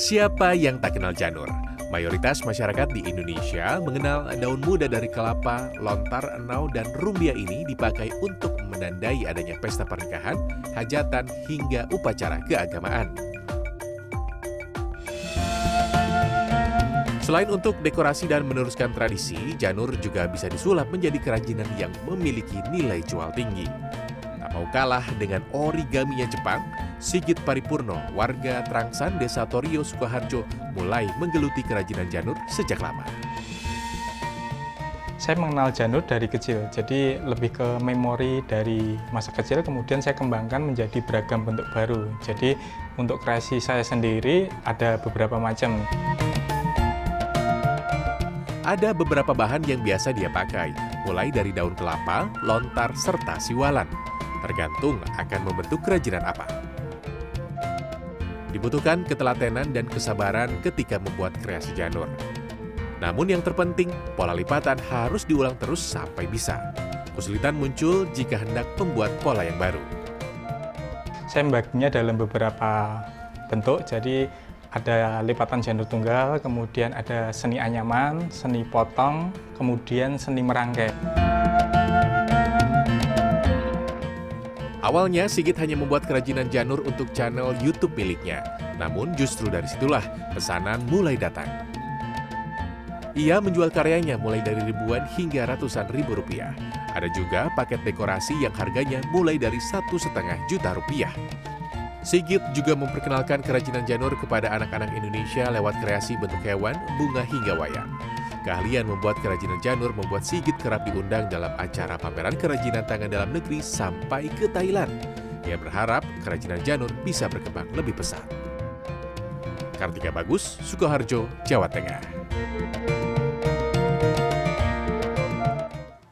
Siapa yang tak kenal janur? Mayoritas masyarakat di Indonesia mengenal daun muda dari kelapa, lontar, enau, dan rumbia ini dipakai untuk menandai adanya pesta pernikahan, hajatan, hingga upacara keagamaan. Selain untuk dekorasi dan meneruskan tradisi, janur juga bisa disulap menjadi kerajinan yang memiliki nilai jual tinggi. Tak mau kalah dengan origaminya Jepang, Sigit Paripurno, warga Trangsan, Desa Torio, Sukoharjo, mulai menggeluti kerajinan janur sejak lama. Saya mengenal janur dari kecil, jadi lebih ke memori dari masa kecil, kemudian saya kembangkan menjadi beragam bentuk baru. Jadi untuk kreasi saya sendiri ada beberapa macam. Ada beberapa bahan yang biasa dia pakai, mulai dari daun kelapa, lontar, serta siwalan. Tergantung akan membentuk kerajinan apa. Dibutuhkan ketelatenan dan kesabaran ketika membuat kreasi janur. Namun yang terpenting, pola lipatan harus diulang terus sampai bisa. Kesulitan muncul jika hendak membuat pola yang baru. Saya membaginya dalam beberapa bentuk, jadi ada lipatan janur tunggal, kemudian ada seni anyaman, seni potong, kemudian seni merangkai. Awalnya Sigit hanya membuat kerajinan janur untuk channel YouTube miliknya. Namun justru dari situlah pesanan mulai datang. Ia menjual karyanya mulai dari ribuan hingga ratusan ribu rupiah. Ada juga paket dekorasi yang harganya mulai dari satu setengah juta rupiah. Sigit juga memperkenalkan kerajinan janur kepada anak-anak Indonesia lewat kreasi bentuk hewan, bunga hingga wayang. Keahlian membuat kerajinan janur membuat Sigit kerap diundang dalam acara pameran kerajinan tangan dalam negeri sampai ke Thailand. Ia berharap kerajinan janur bisa berkembang lebih pesat. Kartika Bagus, Sukoharjo, Jawa Tengah.